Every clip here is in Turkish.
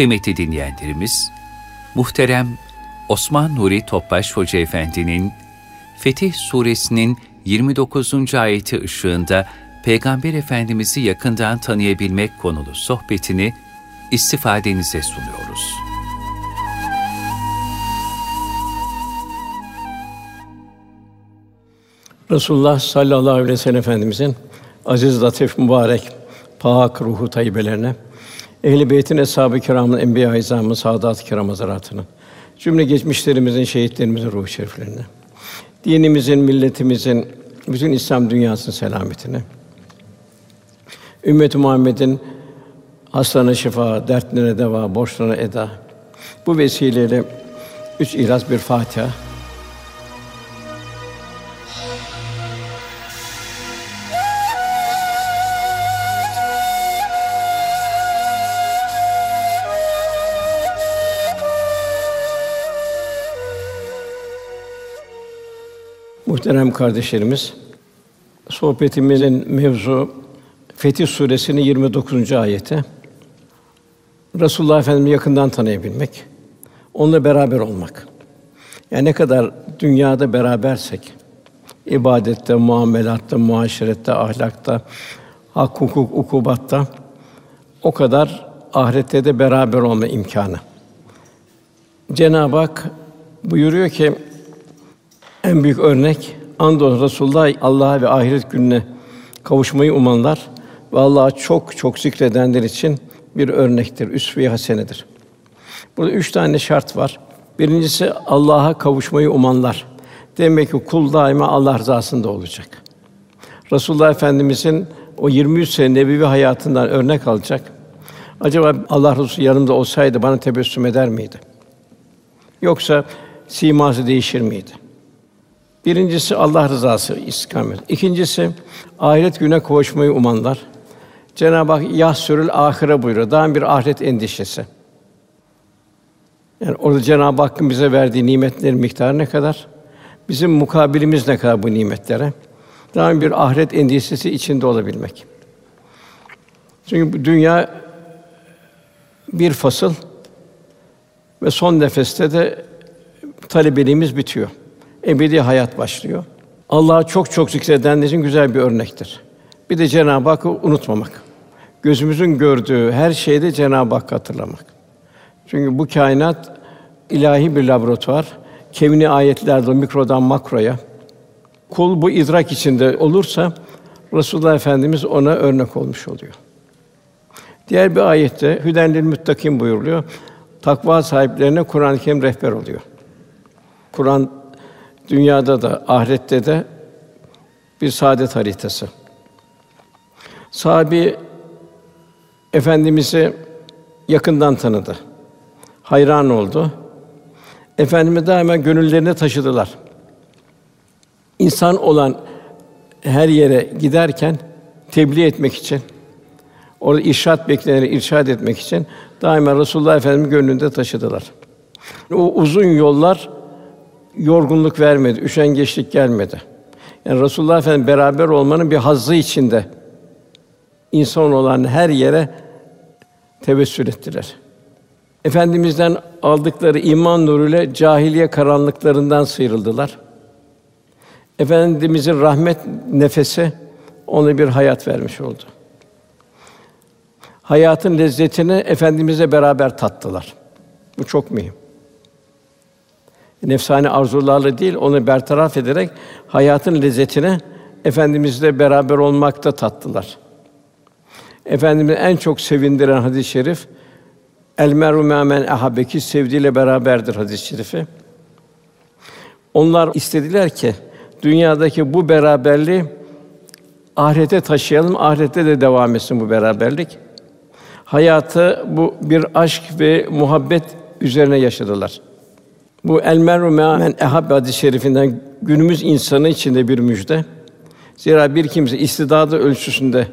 Kıymetli dinleyenlerimiz, muhterem Osman Nuri Topbaş Hoca Efendi'nin Fetih Suresinin 29. ayeti ışığında Peygamber Efendimiz'i yakından tanıyabilmek konulu sohbetini istifadenize sunuyoruz. Resulullah sallallahu aleyhi ve sellem Efendimizin aziz, latif, mübarek, pak ruhu tayyibelerine, ehl-i beytin, eshab-ı kiramın, enbiya-i izamın, saadat-ı kiram hazaratının, cümle geçmişlerimizin, şehitlerimizin ruh şeriflerine, dinimizin, milletimizin, bütün İslam dünyasının selametine, ümmet-i Muhammed'in hastana şifa, dertlere deva, borçlarına eda. Bu vesileyle üç İhlas bir Fatiha Muhterem kardeşlerimiz, sohbetimizin mevzu Fetih Suresinin 29. ayeti. Resulullah Efendimizi yakından tanıyabilmek, onunla beraber olmak. Yani ne kadar dünyada berabersek, ibadette, muamelatta, muaşerette, ahlakta, hak, hukuk, ukubatta o kadar ahirette de beraber olma imkanı. Cenab-ı Hak buyuruyor ki en büyük örnek andolsun Resulullah Allah'a ve ahiret gününe kavuşmayı umanlar ve Allah'a çok çok zikredenler için bir örnektir, üsve-i hasenedir. Burada üç tane şart var. Birincisi Allah'a kavuşmayı umanlar. Demek ki kul daima Allah rızasında olacak. Resulullah Efendimizin o 23 sene nebevi hayatından örnek alacak. Acaba Allah Resulü yanımda olsaydı bana tebessüm eder miydi? Yoksa siması değişir miydi? Birincisi Allah rızası istikamet. İkincisi ahiret güne kavuşmayı umanlar. Cenab-ı Hak yahsürül ahire buyuruyor. Daha bir ahiret endişesi. Yani orada Cenab-ı Hakk'ın bize verdiği nimetlerin miktarı ne kadar? Bizim mukabilimiz ne kadar bu nimetlere? Daha bir ahiret endişesi içinde olabilmek. Çünkü bu dünya bir fasıl ve son nefeste de talebeliğimiz bitiyor ebedi hayat başlıyor. Allah'ı çok çok zikredenler için güzel bir örnektir. Bir de Cenab-ı Hakk'ı unutmamak. Gözümüzün gördüğü her şeyde Cenab-ı Hakk'ı hatırlamak. Çünkü bu kainat ilahi bir laboratuvar. Kevni ayetlerde mikrodan makroya kul bu idrak içinde olursa Resulullah Efendimiz ona örnek olmuş oluyor. Diğer bir ayette hüdenlil muttakin buyuruluyor. Takva sahiplerine Kur'an-ı Kerim rehber oluyor. Kur'an Dünyada da ahirette de bir saadet haritası. Sahabi efendimizi yakından tanıdı. Hayran oldu. Efendimiz daima gönüllerine taşıdılar. İnsan olan her yere giderken tebliğ etmek için, orada irşad bekleneni irşad etmek için daima Resulullah Efendimiz gönlünde taşıdılar. O uzun yollar yorgunluk vermedi, üşengeçlik gelmedi. Yani Resulullah Efendimiz beraber olmanın bir hazzı içinde insan olan her yere tevessül ettiler. Efendimizden aldıkları iman nuruyla cahiliye karanlıklarından sıyrıldılar. Efendimizin rahmet nefesi ona bir hayat vermiş oldu. Hayatın lezzetini efendimizle beraber tattılar. Bu çok mühim nefsani arzularla değil, onu bertaraf ederek hayatın lezzetine efendimizle beraber olmakta tattılar. Efendimiz en çok sevindiren hadis-i şerif El meru men ahabeki sevdiğiyle beraberdir hadis-i şerifi. Onlar istediler ki dünyadaki bu beraberliği ahirete taşıyalım, ahirette de devam etsin bu beraberlik. Hayatı bu bir aşk ve muhabbet üzerine yaşadılar. Bu el meru men ehab hadis-i şerifinden günümüz insanı için de bir müjde. Zira bir kimse istidadı ölçüsünde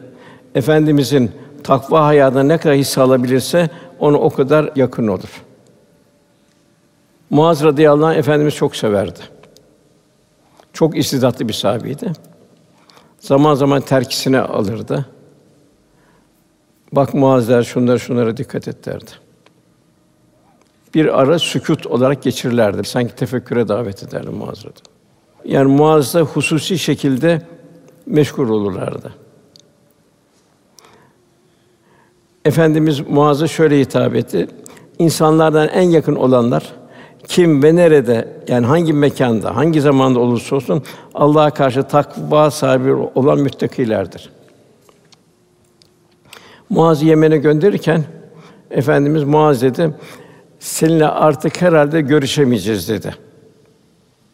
efendimizin takva hayatına ne kadar hisse alabilirse onu o kadar yakın olur. Muaz radıyallahu anh efendimiz çok severdi. Çok istidatlı bir sahabeydi. Zaman zaman terkisine alırdı. Bak Muaz der, şunlara şunlara dikkat et derdi. Bir ara sükût olarak geçirirlerdi. Sanki tefekküre davet ederdi Muazz'ı. Yani Muazz'da hususi şekilde meşgul olurlardı. Efendimiz Muaz'a şöyle hitap etti. İnsanlardan en yakın olanlar kim ve nerede yani hangi mekanda, hangi zamanda olursa olsun Allah'a karşı takva sahibi olan müttakilerdir. Muaz'ı Yemen'e gönderirken efendimiz Muaz dedi seninle artık herhalde görüşemeyeceğiz dedi.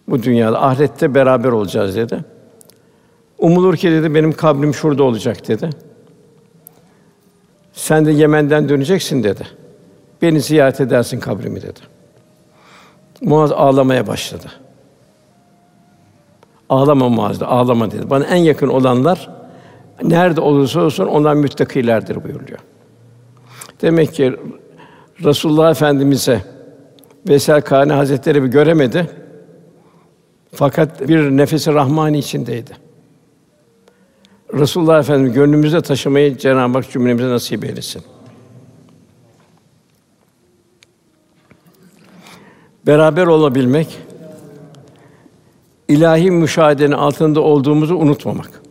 Bu dünyada ahirette beraber olacağız dedi. Umulur ki dedi benim kabrim şurada olacak dedi. Sen de Yemen'den döneceksin dedi. Beni ziyaret edersin kabrimi dedi. Muaz ağlamaya başladı. Ağlama Muaz, ağlama dedi. Bana en yakın olanlar nerede olursa olsun onlar müttakilerdir buyuruyor. Demek ki Resulullah Efendimize Vesel Kâne Hazretleri bir göremedi. Fakat bir nefesi rahmani içindeydi. Resulullah Efendimiz gönlümüzde taşımayı Cenab-ı Hak cümlemize nasip eylesin. Beraber olabilmek, ilahi müşahedenin altında olduğumuzu unutmamak.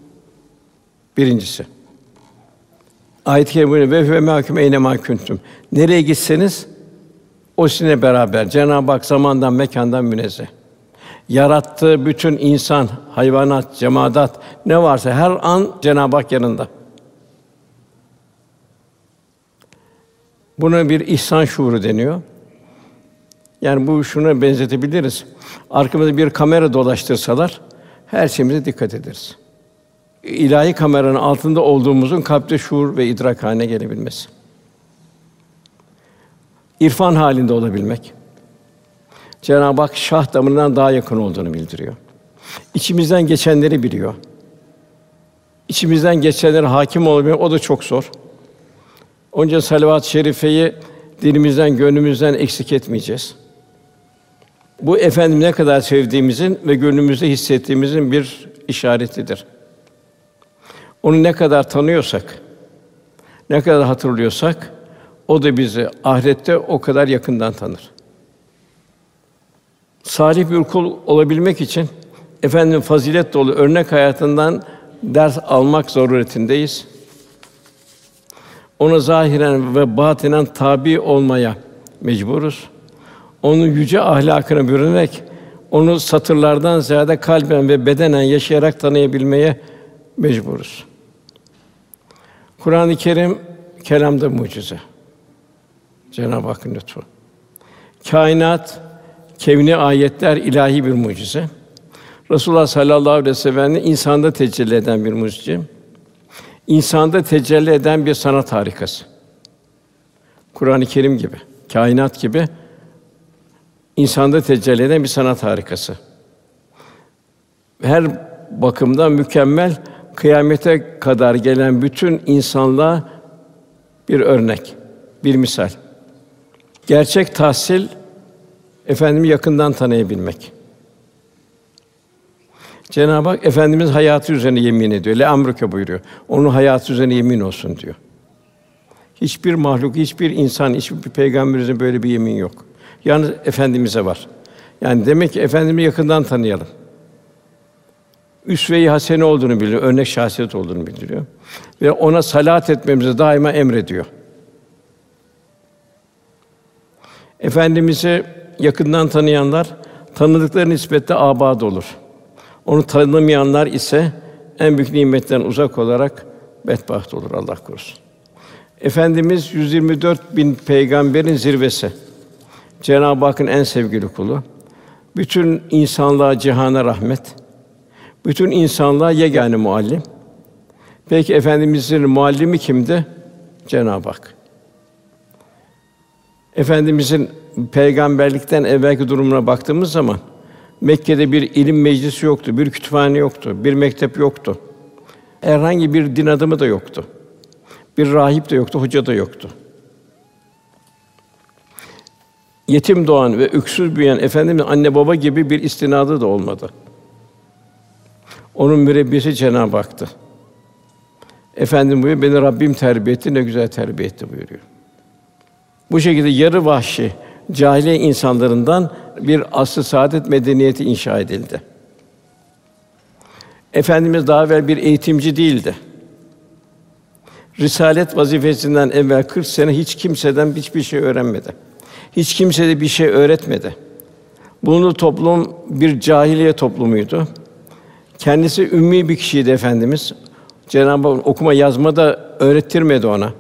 Birincisi. Ayet-i kerime ve ve mahkum eyne mahkuntum. Nereye gitseniz o sizinle beraber. Cenab-ı Hak zamandan, mekandan münezzeh. Yarattığı bütün insan, hayvanat, cemaat ne varsa her an Cenab-ı Hak yanında. Buna bir ihsan şuuru deniyor. Yani bu şuna benzetebiliriz. Arkamızda bir kamera dolaştırsalar her şeyimize dikkat ederiz. İlahi kameranın altında olduğumuzun kalpte şuur ve idrak haline gelebilmesi. İrfan halinde olabilmek. Cenab-ı Hak şah damarından daha yakın olduğunu bildiriyor. İçimizden geçenleri biliyor. İçimizden geçenlere hakim olabilmek o da çok zor. Onca salavat-ı şerifeyi dilimizden, gönlümüzden eksik etmeyeceğiz. Bu efendim ne kadar sevdiğimizin ve gönlümüzde hissettiğimizin bir işaretidir. Onu ne kadar tanıyorsak, ne kadar hatırlıyorsak o da bizi ahirette o kadar yakından tanır. Salih bir kul olabilmek için efendim fazilet dolu örnek hayatından ders almak zaruretindeyiz. Ona zahiren ve batinen tabi olmaya mecburuz. Onun yüce ahlakına bürünerek onu satırlardan ziyade kalben ve bedenen yaşayarak tanıyabilmeye mecburuz. Kur'an-ı Kerim kelamda mucize. Cenab-ı Hakk'ın lütfu. Kainat, kevni ayetler ilahi bir mucize. Resulullah sallallahu aleyhi ve sellem insanda tecelli eden bir mucize. İnsanda tecelli eden bir sanat harikası. Kur'an-ı Kerim gibi, kainat gibi insanda tecelli eden bir sanat harikası. Her bakımdan mükemmel, kıyamete kadar gelen bütün insanlığa bir örnek, bir misal. Gerçek tahsil efendimi yakından tanıyabilmek. Cenab-ı Hak efendimiz hayatı üzerine yemin ediyor. Le amruke buyuruyor. Onun hayatı üzerine yemin olsun diyor. Hiçbir mahluk, hiçbir insan, hiçbir peygamberimizin böyle bir yemin yok. Yalnız efendimize var. Yani demek ki efendimi yakından tanıyalım. Üsve-i hasene olduğunu biliyor, örnek şahsiyet olduğunu bildiriyor ve ona salat etmemizi daima emrediyor. Efendimizi yakından tanıyanlar tanıdıkları nispette abad olur. Onu tanımayanlar ise en büyük nimetten uzak olarak bedbaht olur Allah korusun. Efendimiz 124 bin peygamberin zirvesi. Cenab-ı Hakk'ın en sevgili kulu. Bütün insanlığa cihana rahmet. Bütün insanlığa yegâne muallim. Peki efendimizin muallimi kimdi? Cenab-ı Hak. Efendimizin peygamberlikten evvelki durumuna baktığımız zaman Mekke'de bir ilim meclisi yoktu, bir kütüphane yoktu, bir mektep yoktu. Herhangi bir din adamı da yoktu. Bir rahip de yoktu, hoca da yoktu. Yetim doğan ve öksüz büyüyen efendimiz anne baba gibi bir istinadı da olmadı. Onun mürebbisi Cenab-ı Hak'tı. Efendim buyuruyor, beni Rabbim terbiye etti, ne güzel terbiye etti buyuruyor. Bu şekilde yarı vahşi, cahiliye insanlarından bir asr saadet medeniyeti inşa edildi. Efendimiz daha evvel bir eğitimci değildi. Risalet vazifesinden evvel 40 sene hiç kimseden hiçbir şey öğrenmedi. Hiç kimse de bir şey öğretmedi. Bunu toplum bir cahiliye toplumuydu. Kendisi ümmi bir kişiydi efendimiz. Cenab-ı Hak okuma yazma da öğrettirmedi ona.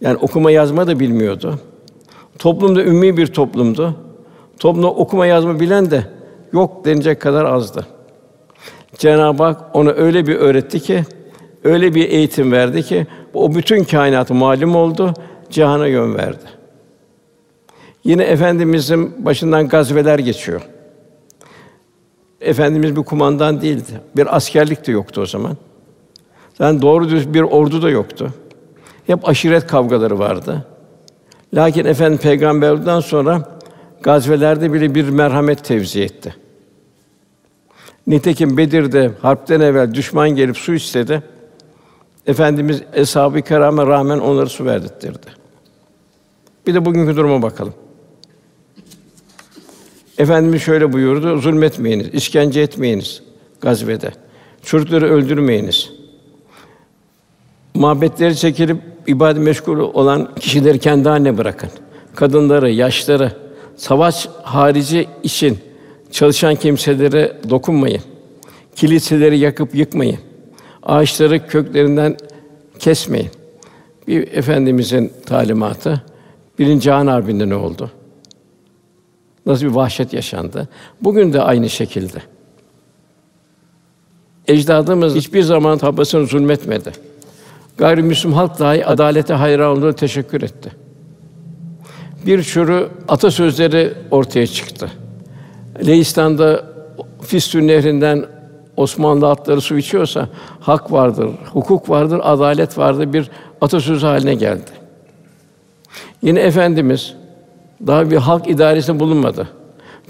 Yani okuma yazma da bilmiyordu. Toplumda ümmi bir toplumdu. Toplumda okuma yazma bilen de yok denecek kadar azdı. Cenab-ı Hak ona öyle bir öğretti ki, öyle bir eğitim verdi ki o bütün kainatı malum oldu, cihana yön verdi. Yine efendimizin başından gazveler geçiyor. Efendimiz bir kumandan değildi. Bir askerlik de yoktu o zaman. Yani doğru düz bir ordu da yoktu. Hep aşiret kavgaları vardı. Lakin efendim peygamberden sonra gazvelerde bile bir merhamet tevzi etti. Nitekim Bedir'de harpten evvel düşman gelip su istedi. Efendimiz eshab-ı kirama rağmen onları su verdirtti. Bir de bugünkü duruma bakalım. Efendimiz şöyle buyurdu: Zulmetmeyiniz, işkence etmeyiniz gazvede. Çocukları öldürmeyiniz. Mabetleri çekilip ibadet meşgul olan kişileri kendi haline bırakın. Kadınları, yaşları, savaş harici için çalışan kimselere dokunmayın. Kiliseleri yakıp yıkmayın. Ağaçları köklerinden kesmeyin. Bir efendimizin talimatı. Birinci Cihan Harbi'nde ne oldu? Nasıl bir vahşet yaşandı? Bugün de aynı şekilde. Ecdadımız hiçbir zaman tabasını zulmetmedi. Gayrimüslim halk dahi adalete hayran olduğunu teşekkür etti. Bir sürü atasözleri ortaya çıktı. Leistan'da Fistün Nehri'nden Osmanlı atları su içiyorsa hak vardır, hukuk vardır, adalet vardır bir atasözü haline geldi. Yine efendimiz daha bir halk idaresinde bulunmadı.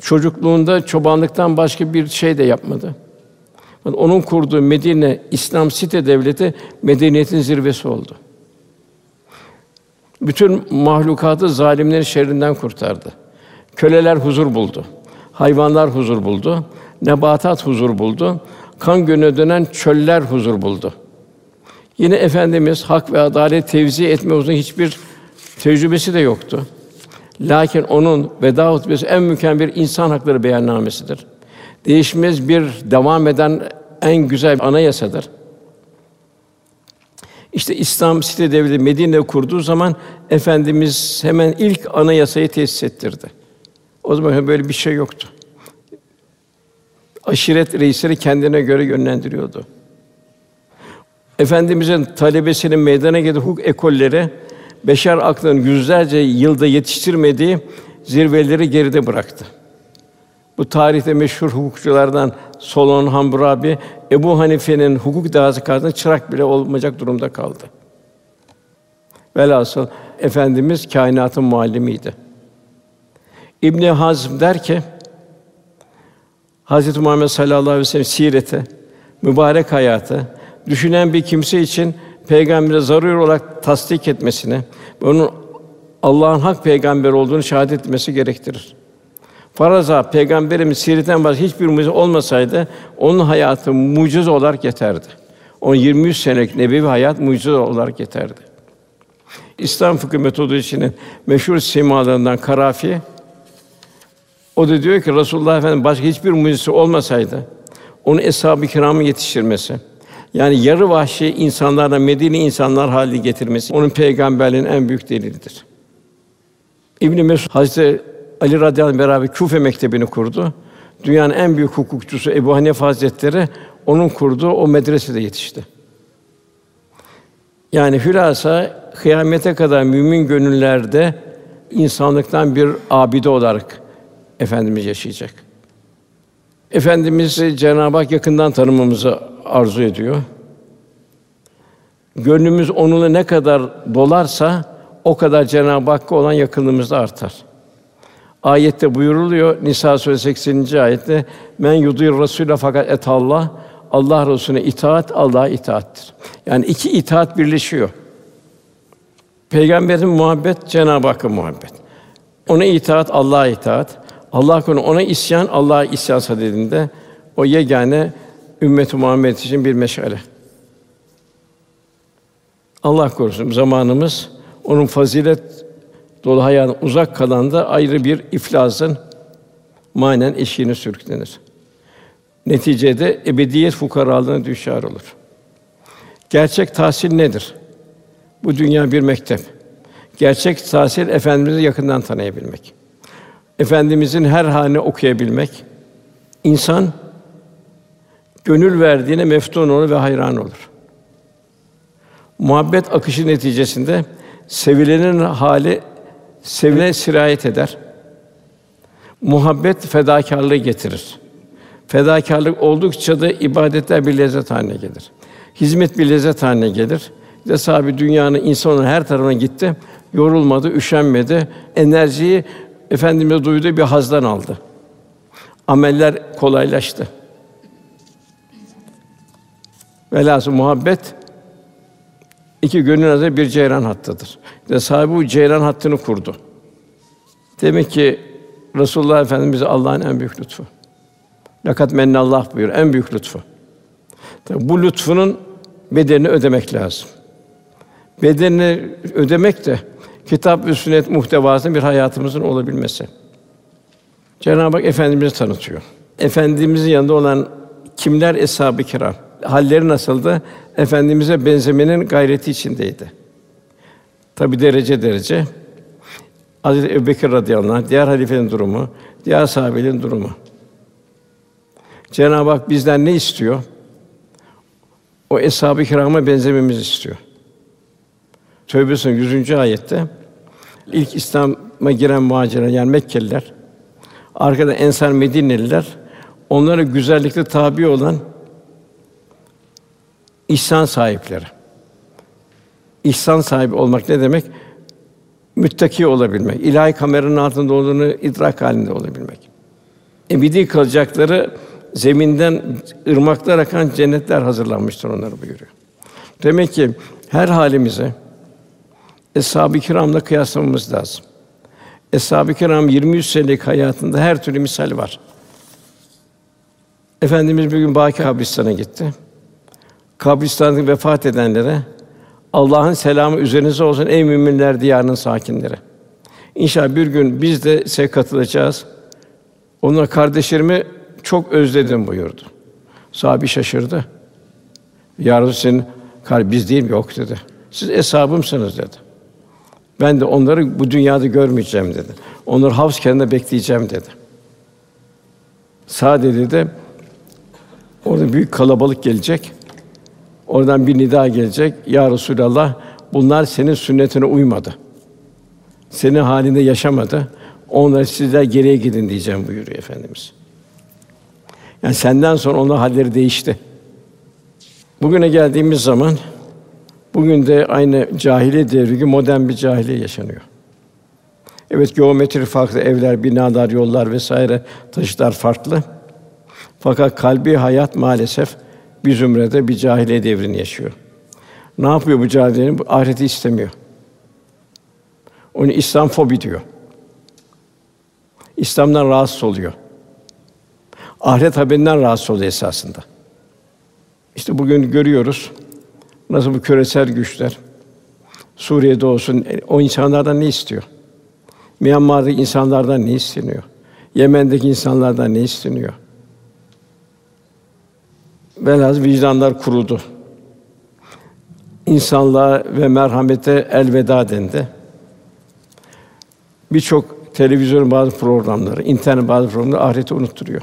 Çocukluğunda çobanlıktan başka bir şey de yapmadı. Onun kurduğu Medine İslam site devleti medeniyetin zirvesi oldu. Bütün mahlukatı zalimlerin şerrinden kurtardı. Köleler huzur buldu. Hayvanlar huzur buldu. Nebatat huzur buldu. Kan gönüne dönen çöller huzur buldu. Yine efendimiz hak ve adalet tevzi etme uzun hiçbir tecrübesi de yoktu. Lakin onun veda hutbesi en mükemmel bir insan hakları beyannamesidir. Değişmez bir devam eden en güzel anayasadır. İşte İslam site devleti Medine kurduğu zaman efendimiz hemen ilk anayasayı tesis ettirdi. O zaman böyle bir şey yoktu. Aşiret reisleri kendine göre yönlendiriyordu. Efendimizin talebesinin meydana geldiği hukuk ekolleri beşer aklının yüzlerce yılda yetiştirmediği zirveleri geride bıraktı. Bu tarihte meşhur hukukçulardan Solon Hammurabi, Ebu Hanife'nin hukuk dağısı karşısında çırak bile olmayacak durumda kaldı. Velhasıl efendimiz kainatın muallimiydi. İbn Hazm der ki Hazreti Muhammed sallallahu aleyhi ve sellem sireti, mübarek hayatı düşünen bir kimse için peygambere zaruri olarak tasdik etmesini onun Allah'ın hak peygamber olduğunu şahadet etmesi gerektirir. Faraza peygamberimiz sireten başka hiçbir mucize olmasaydı onun hayatı mucize olarak yeterdi. On 23 senelik nebevi hayat mucize olarak yeterdi. İslam fıkıh metodolojisinin meşhur simalarından Karafi o da diyor ki Resulullah Efendimiz başka hiçbir mucizesi olmasaydı onu eshab-ı kiramı yetiştirmesi, yani yarı vahşi insanlardan Medine insanlar haline getirmesi onun peygamberliğinin en büyük delilidir. İbn Mesud Hazreti Ali radıyallahu anh beraber Küfe mektebini kurdu. Dünyanın en büyük hukukçusu Ebu Hanife Hazretleri onun kurduğu o medresede yetişti. Yani hülasa kıyamete kadar mümin gönüllerde insanlıktan bir abide olarak efendimiz yaşayacak. Efendimiz Cenab-ı Hak yakından tanımamızı arzu ediyor. Gönlümüz onunla ne kadar dolarsa o kadar Cenab-ı Hakk'a olan yakınlığımız da artar. Ayette buyuruluyor Nisa suresi 80. ayette men yudir rasûle fakat et Allah Allah Resulüne itaat Allah'a itaattir. Yani iki itaat birleşiyor. Peygamberin muhabbet Cenab-ı Hakk'a muhabbet. Ona itaat, Allah'a itaat. Allah konu ona isyan, Allah'a isyan sadedinde o yegane ümmet-i Muhammed için bir meşale. Allah korusun zamanımız onun fazilet dolu hayatına uzak kalan da ayrı bir iflasın manen eşiğine sürüklenir. Neticede ebediyet fukaralığına düşer olur. Gerçek tahsil nedir? Bu dünya bir mektep. Gerçek tahsil efendimizi yakından tanıyabilmek. Efendimizin her halini okuyabilmek. İnsan gönül verdiğine meftun olur ve hayran olur. Muhabbet akışı neticesinde sevilenin hali sevile sirayet eder. Muhabbet fedakarlığı getirir. Fedakarlık oldukça da ibadetler bir lezzet haline gelir. Hizmet bir lezzet haline gelir. İşte sahibi dünyanın insanın her tarafına gitti. Yorulmadı, üşenmedi. Enerjiyi efendimize duyduğu bir hazdan aldı. Ameller kolaylaştı. Velhâsıl muhabbet iki gönül arasında bir ceyran hattıdır. Ve sahibi bu ceyran hattını kurdu. Demek ki Resulullah Efendimiz Allah'ın en büyük lütfu. Lakat mennallah buyur en büyük lütfu. Tabi bu lütfunun bedelini ödemek lazım. Bedelini ödemek de kitap ve sünnet muhtevasının bir hayatımızın olabilmesi. Cenab-ı Hak efendimizi tanıtıyor. Efendimizin yanında olan kimler eshab-ı kiram? Halleri nasıldı? Efendimize benzemenin gayreti içindeydi. Tabi derece derece. Hazreti Ebubekir radıyallahu anh, diğer halifenin durumu, diğer sahabelerin durumu. Cenab-ı Hak bizden ne istiyor? O eshab-ı kirama benzememizi istiyor. Tövbe Suresi 100. ayette ilk İslam'a giren muhacirler yani Mekkeliler, arkada Ensar Medineliler, onlara güzellikte tabi olan ihsan sahipleri. İhsan sahibi olmak ne demek? Müttaki olabilmek, ilahi kameranın altında olduğunu idrak halinde olabilmek. Ebedi kalacakları zeminden ırmaklar akan cennetler hazırlanmıştır onları buyuruyor. Demek ki her halimize Eshab-ı Kiram'la kıyaslamamız lazım. Eshab-ı Kiram 23 senelik hayatında her türlü misal var. Efendimiz bir gün Baki kabristan'a gitti. Kabristan'da vefat edenlere Allah'ın selamı üzerinize olsun ey müminler diyarının sakinleri. İnşallah bir gün biz de size katılacağız. Ona kardeşlerimi çok özledim buyurdu. Sahabi şaşırdı. Ya Resulallah, biz değil mi? Yok dedi. Siz eshabımsınız dedi. Ben de onları bu dünyada görmeyeceğim dedi. Onları havz kenarında bekleyeceğim dedi. Sadece de orada büyük kalabalık gelecek. Oradan bir nida gelecek. Ya Resulallah bunlar senin sünnetine uymadı. Senin halinde yaşamadı. Onları sizler geriye gidin diyeceğim buyuruyor efendimiz. Yani senden sonra onun halleri değişti. Bugüne geldiğimiz zaman bugün de aynı cahiliye devri gibi modern bir cahiliye yaşanıyor. Evet geometri farklı, evler, binalar, yollar vesaire taşıtlar farklı. Fakat kalbi hayat maalesef bir zümrede bir cahiliye devrini yaşıyor. Ne yapıyor bu cahiliyenin? Ahireti istemiyor. Onu İslam fobi diyor. İslam'dan rahatsız oluyor. Ahiret haberinden rahatsız oluyor esasında. İşte bugün görüyoruz nasıl bu küresel güçler Suriye'de olsun o insanlardan ne istiyor? Myanmar'daki insanlardan ne isteniyor? Yemen'deki insanlardan ne isteniyor? Velhâsıl vicdanlar kurudu. İnsanlığa ve merhamete elveda dendi. Birçok televizyon bazı programları, internet bazı programları ahireti unutturuyor.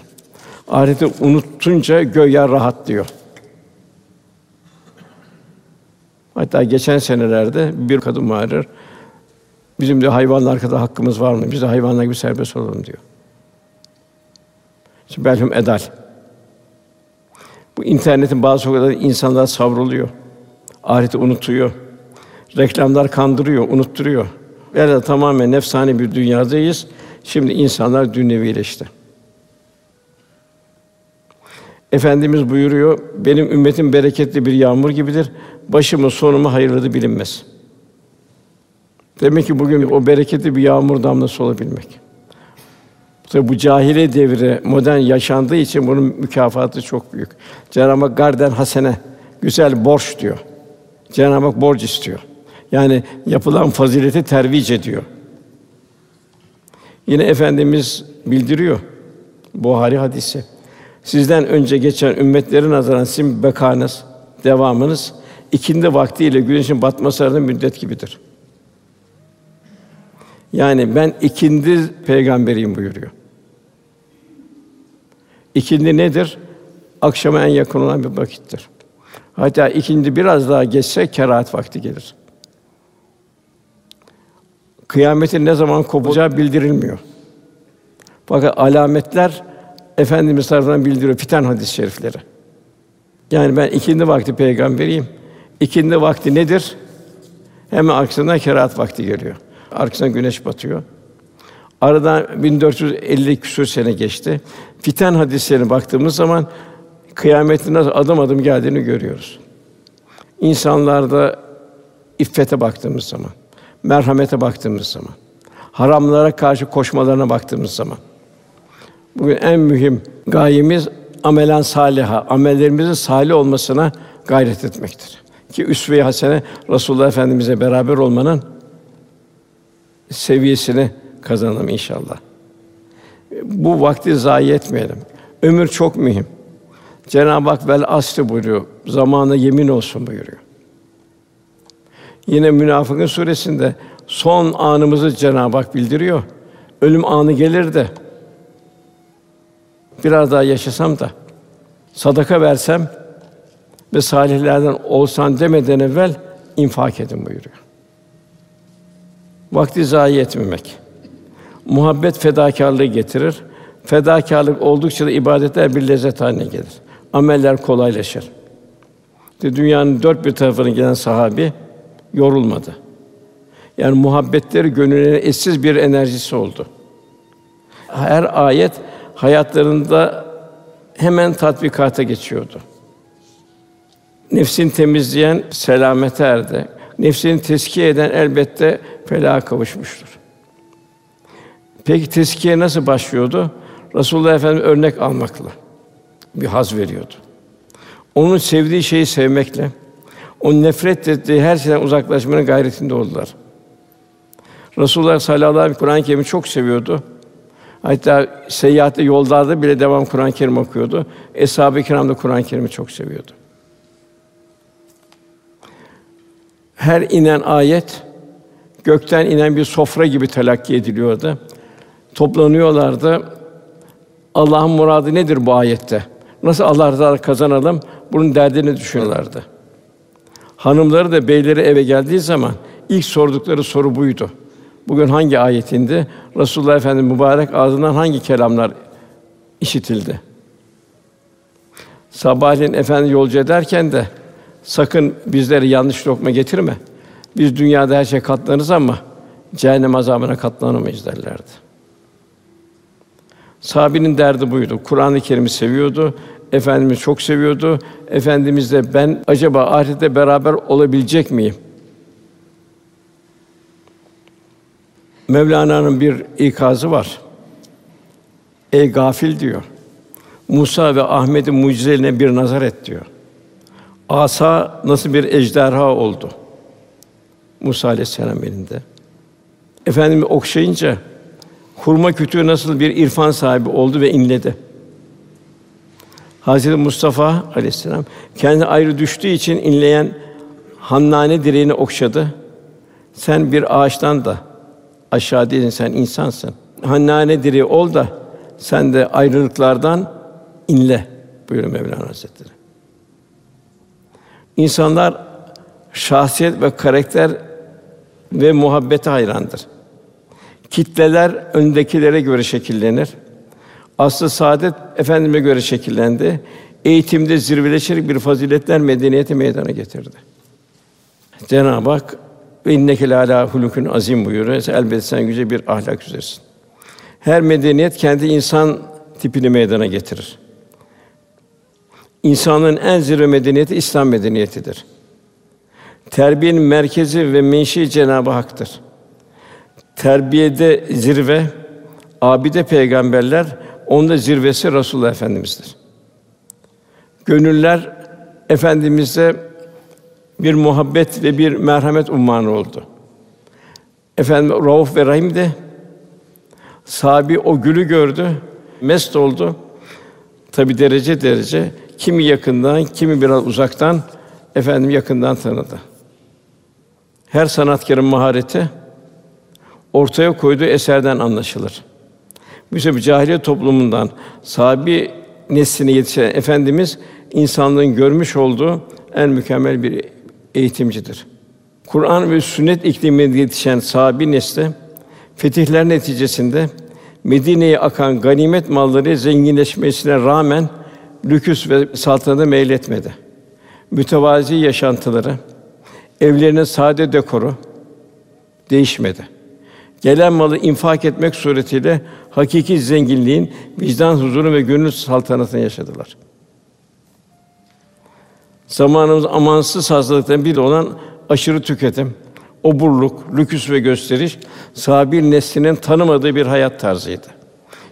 Ahireti unutunca göya rahat diyor. Hatta geçen senelerde bir kadın bağırır. Bizim de hayvanlar kadar hakkımız var mı? Biz de hayvanlar gibi serbest olalım diyor. Şimdi belhum edal. Bu internetin bazı sokaklarda insanlar savruluyor. Ahireti unutuyor. Reklamlar kandırıyor, unutturuyor. Yani tamamen nefsani bir dünyadayız. Şimdi insanlar dünyevileşti. Efendimiz buyuruyor, benim ümmetim bereketli bir yağmur gibidir. Başımı sonumu hayırlıdır bilinmez. Demek ki bugün o bereketli bir yağmur damlası olabilmek. Tabi bu cahiliye devri modern yaşandığı için bunun mükafatı çok büyük. Cenab-ı Hak garden hasene, güzel borç diyor. Cenab-ı Hak borç istiyor. Yani yapılan fazileti tervic ediyor. Yine efendimiz bildiriyor Buhari hadisi. Sizden önce geçen ümmetlerin nazaran sizin bekanız, devamınız ikindi vaktiyle güneşin batması arasında müddet gibidir. Yani ben ikindi peygamberiyim buyuruyor. İkindi nedir? Akşama en yakın olan bir vakittir. Hatta ikindi biraz daha geçse kerahat vakti gelir. Kıyametin ne zaman kopacağı bildirilmiyor. Fakat alametler Efendimiz tarafından bildiriyor fitan hadis-i şerifleri. Yani ben ikindi vakti peygamberiyim. İkindi vakti nedir? Hemen arkasından kerahat vakti geliyor. Arkasından güneş batıyor. Aradan 1450 küsur sene geçti. Fitan hadislerine baktığımız zaman kıyametin nasıl adım adım geldiğini görüyoruz. İnsanlarda iffete baktığımız zaman, merhamete baktığımız zaman, haramlara karşı koşmalarına baktığımız zaman bugün en mühim gayemiz amelen saliha, amellerimizin salih olmasına gayret etmektir. Ki üsve-i hasene Resulullah Efendimize beraber olmanın seviyesini kazanalım inşallah. Bu vakti zayi etmeyelim. Ömür çok mühim. Cenab-ı Hak vel asri buyuruyor. Zamanı yemin olsun buyuruyor. Yine Münafıkın suresinde son anımızı Cenab-ı Hak bildiriyor. Ölüm anı gelir de biraz daha yaşasam da sadaka versem ve salihlerden olsan demeden evvel infak edin buyuruyor. Vakti zayi etmemek. Muhabbet fedakarlığı getirir. Fedakarlık oldukça da ibadetler bir lezzet haline gelir. Ameller kolaylaşır. İşte dünyanın dört bir tarafına gelen sahabi yorulmadı. Yani muhabbetleri gönüllerine eşsiz bir enerjisi oldu. Her ayet hayatlarında hemen tatbikata geçiyordu. Nefsini temizleyen selamete erdi. Nefsini teskiye eden elbette felaha kavuşmuştur. Peki teskiye nasıl başlıyordu? Resulullah Efendimiz örnek almakla bir haz veriyordu. Onun sevdiği şeyi sevmekle, onun nefret ettiği her şeyden uzaklaşmanın gayretinde oldular. Resulullah sallallahu aleyhi ve sellem Kur'an-ı Kerim'i çok seviyordu. Hatta seyahatte yollarda bile devam Kur'an-ı Kerim okuyordu. Eshab-ı Kiram da Kur'an-ı Kerim'i çok seviyordu. Her inen ayet gökten inen bir sofra gibi telakki ediliyordu. Toplanıyorlardı. Allah'ın muradı nedir bu ayette? Nasıl Allah rızası kazanalım? Bunun derdini düşünüyorlardı. Hanımları da beyleri eve geldiği zaman ilk sordukları soru buydu. Bugün hangi ayetinde Resulullah Efendimiz mübarek ağzından hangi kelamlar işitildi? Sabahleyin efendi yolcu ederken de sakın bizlere yanlış lokma getirme. Biz dünyada her şey katlanırız ama cehennem azabına katlanamayız derlerdi. Sahabenin derdi buydu. Kur'an-ı Kerim'i seviyordu. Efendimiz çok seviyordu. Efendimiz de ben acaba ahirette beraber olabilecek miyim? Mevlana'nın bir ikazı var. Ey gafil diyor. Musa ve Ahmet'in mucizelerine bir nazar et diyor. Asa nasıl bir ejderha oldu? Musa aleyhisselam elinde. Efendimi okşayınca hurma kütüğü nasıl bir irfan sahibi oldu ve inledi. Hazreti Mustafa aleyhisselam kendi ayrı düştüğü için inleyen Hannane direğini okşadı. Sen bir ağaçtan da aşağı değilsin, sen insansın. Hannane direği ol da sen de ayrılıklardan inle buyuruyor Mevlana Hazretleri. İnsanlar şahsiyet ve karakter ve muhabbete hayrandır. Kitleler öndekilere göre şekillenir. Aslı saadet efendime göre şekillendi. Eğitimde zirveleşerek bir faziletler medeniyeti meydana getirdi. Cenab-ı Hak ve inneke lâlâ hulukun azim buyuruyor. Elbette sen yüce bir ahlak üzeresin. Her medeniyet kendi insan tipini meydana getirir. İnsanın en zirve medeniyeti İslam medeniyetidir. Terbiyenin merkezi ve menşei Cenab-ı Hak'tır. terbiyede zirve, abide peygamberler, onda zirvesi Resulullah Efendimiz'dir. Gönüller Efendimiz'e bir muhabbet ve bir merhamet ummanı oldu. Efendim Rauf ve Rahim de sahabi o gülü gördü, mest oldu. Tabi derece derece kimi yakından, kimi biraz uzaktan efendim yakından tanıdı. Her sanatkarın mahareti ortaya koyduğu eserden anlaşılır. Mesela cahiliye toplumundan sahabi nesline yetişen efendimiz insanlığın görmüş olduğu en mükemmel bir eğitimcidir. Kur'an ve sünnet ikliminde yetişen sahabi nesli fetihler neticesinde Medine'ye akan ganimet malları zenginleşmesine rağmen lüküs ve saltanata meyletmedi. Mütevazi yaşantıları, evlerinin sade dekoru değişmedi. Gelen malı infak etmek suretiyle hakiki zenginliğin vicdan huzuru ve gönül saltanatını yaşadılar. Zamanımız amansız hastalıktan bir olan aşırı tüketim, oburluk, lüküs ve gösteriş sahabi neslinin tanımadığı bir hayat tarzıydı.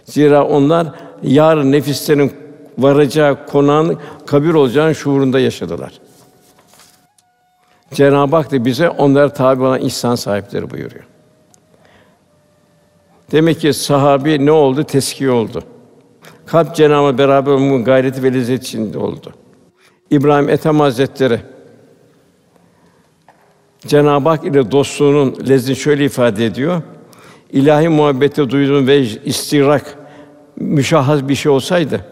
Zira onlar yarın nefislerin varacağı konağın kabir olacağının şuurunda yaşadılar. Cenab-ı Hak da bize onlara tabi olan ihsan sahipleri buyuruyor. Demek ki sahabi ne oldu? Teskiye oldu. Kalp Cenab-ı beraber olmanın gayreti ve lezzet içinde oldu. İbrahim Ethem Hazretleri Cenab-ı Hak ile dostluğunun lezzetini şöyle ifade ediyor. İlahi muhabbete duyduğun ve istirak müşahhas bir şey olsaydı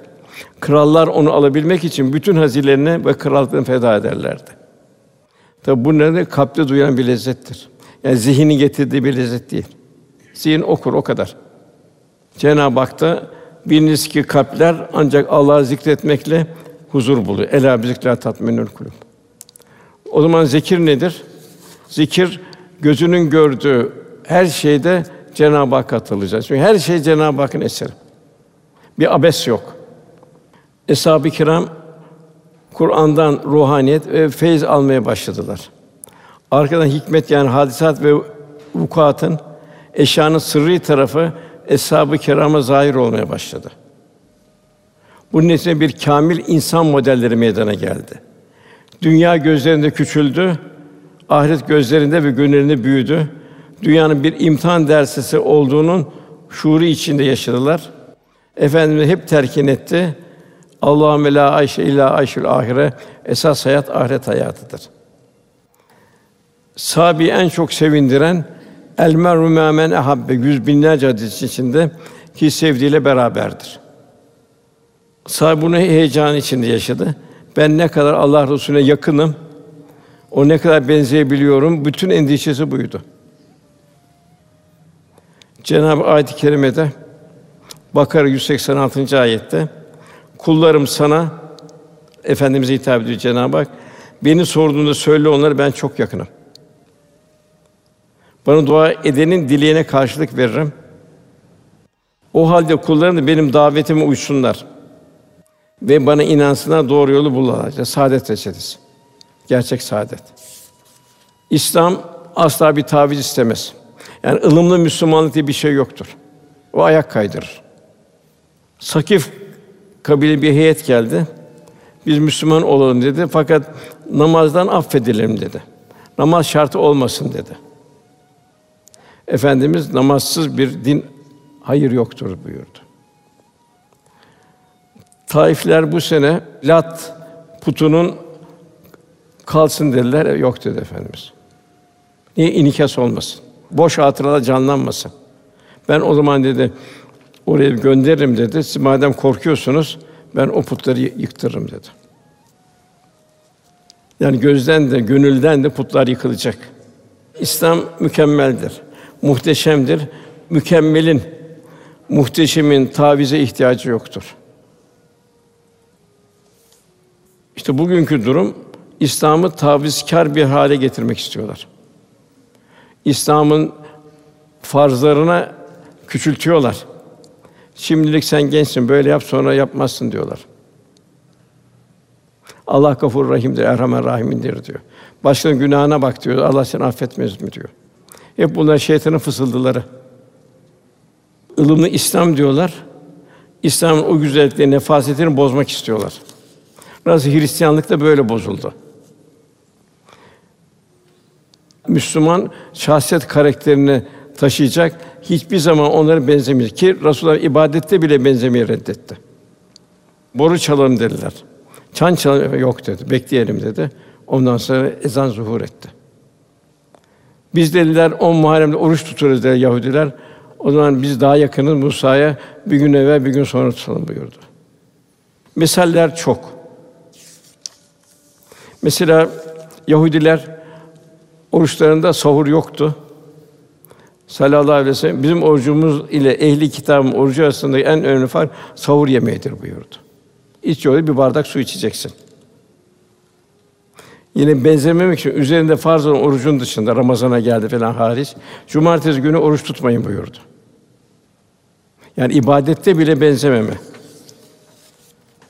krallar onu alabilmek için bütün hazinelerini ve krallıklarını feda ederlerdi. Tabi bu ne kalpte duyan bir lezzettir. Yani zihnin getirdiği bir lezzet değil. Zihin okur o kadar. Cenab-ı Hak da biliniz ki kalpler ancak Allah'ı zikretmekle huzur buluyor. Ela bizikra tatminül kulub. O zaman zikir nedir? Zikir gözünün gördüğü her şeyde Cenab-ı Hak katılacağız. Çünkü her şey Cenab-ı Hakk'ın eseri. Bir abes yok. Eshab-ı kiram Kur'an'dan ruhaniyet ve feyiz almaya başladılar. Arkadan hikmet yani hadisat ve vukuatın eşyanın sırrı tarafı eshab-ı kirama zahir olmaya başladı. Bunun neticesinde bir kamil insan modelleri meydana geldi. Dünya gözlerinde küçüldü, ahiret gözlerinde ve gönüllerinde büyüdü. Dünyanın bir imtihan dersisi olduğunun şuuru içinde yaşadılar. Efendimiz hep terkin etti. Allahümme la ayşe illa ayşül ahire. Esas hayat ahiret hayatıdır. Sabi en çok sevindiren el meru men ehabbe yüz binlerce hadis içinde ki sevdiğiyle beraberdir. Sahabe bunu heyecan içinde yaşadı. Ben ne kadar Allah Resulüne yakınım, o ne kadar benzeyebiliyorum, bütün endişesi buydu. Cenab-ı Ayet-i kerimede Bakara 186. ayette kullarım sana efendimize hitap ediyor Cenab-ı Hak. Beni sorduğunda söyle onlara ben çok yakınım. Bana dua edenin dileğine karşılık veririm. O halde kullarım da benim davetime uysunlar ve bana inansınlar, doğru yolu bulurlar. Saadet reçetesi. Gerçek saadet. İslam asla bir taviz istemez. Yani ılımlı Müslümanlık diye bir şey yoktur. O ayak kaydırır. Sakif kabile bir heyet geldi. Biz Müslüman olalım dedi. Fakat namazdan affedilelim dedi. Namaz şartı olmasın dedi. Efendimiz namazsız bir din hayır yoktur buyurdu. Taifler bu sene Lat putunun kalsın dediler. Yok dedi efendimiz. Niye inikas olmasın? Boş hatıralar canlanmasın. Ben o zaman dedi oraya gönderirim dedi. Siz madem korkuyorsunuz ben o putları yıktırırım dedi. Yani gözden de gönülden de putlar yıkılacak. İslam mükemmeldir, muhteşemdir. Mükemmelin, muhteşemin tavize ihtiyacı yoktur. İşte bugünkü durum İslam'ı tavizkar bir hale getirmek istiyorlar. İslam'ın farzlarına küçültüyorlar. Şimdilik sen gençsin, böyle yap, sonra yapmazsın diyorlar. Allah Gafur Rahim'dir, Erhamen Rahim'indir diyor. Başkanın günahına bak diyor, Allah seni affetmez mi diyor. Hep bunlar şeytanın fısıldıları. Ilımlı İslam diyorlar. İslam'ın o güzelliklerini, nefasetini bozmak istiyorlar. Nasıl Hristiyanlık da böyle bozuldu. Müslüman şahsiyet karakterini taşıyacak, hiçbir zaman onlara benzemeyecek ki Resulullah ibadette bile benzemeyi reddetti. Boru çalalım dediler. Çan çalalım yok dedi. Bekleyelim dedi. Ondan sonra ezan zuhur etti. Biz dediler on Muharrem'de oruç tutuyoruz dediler Yahudiler. O zaman biz daha yakınız Musa'ya bir gün evvel bir gün sonra tutalım buyurdu. Misaller çok. Mesela Yahudiler oruçlarında sahur yoktu. Sallallahu aleyhi ve bizim orucumuz ile ehli kitabın orucu arasında en önemli fark sahur yemeğidir buyurdu. İç yolu bir bardak su içeceksin. Yine benzememek için üzerinde farz olan orucun dışında Ramazana geldi falan hariç cumartesi günü oruç tutmayın buyurdu. Yani ibadette bile benzememe.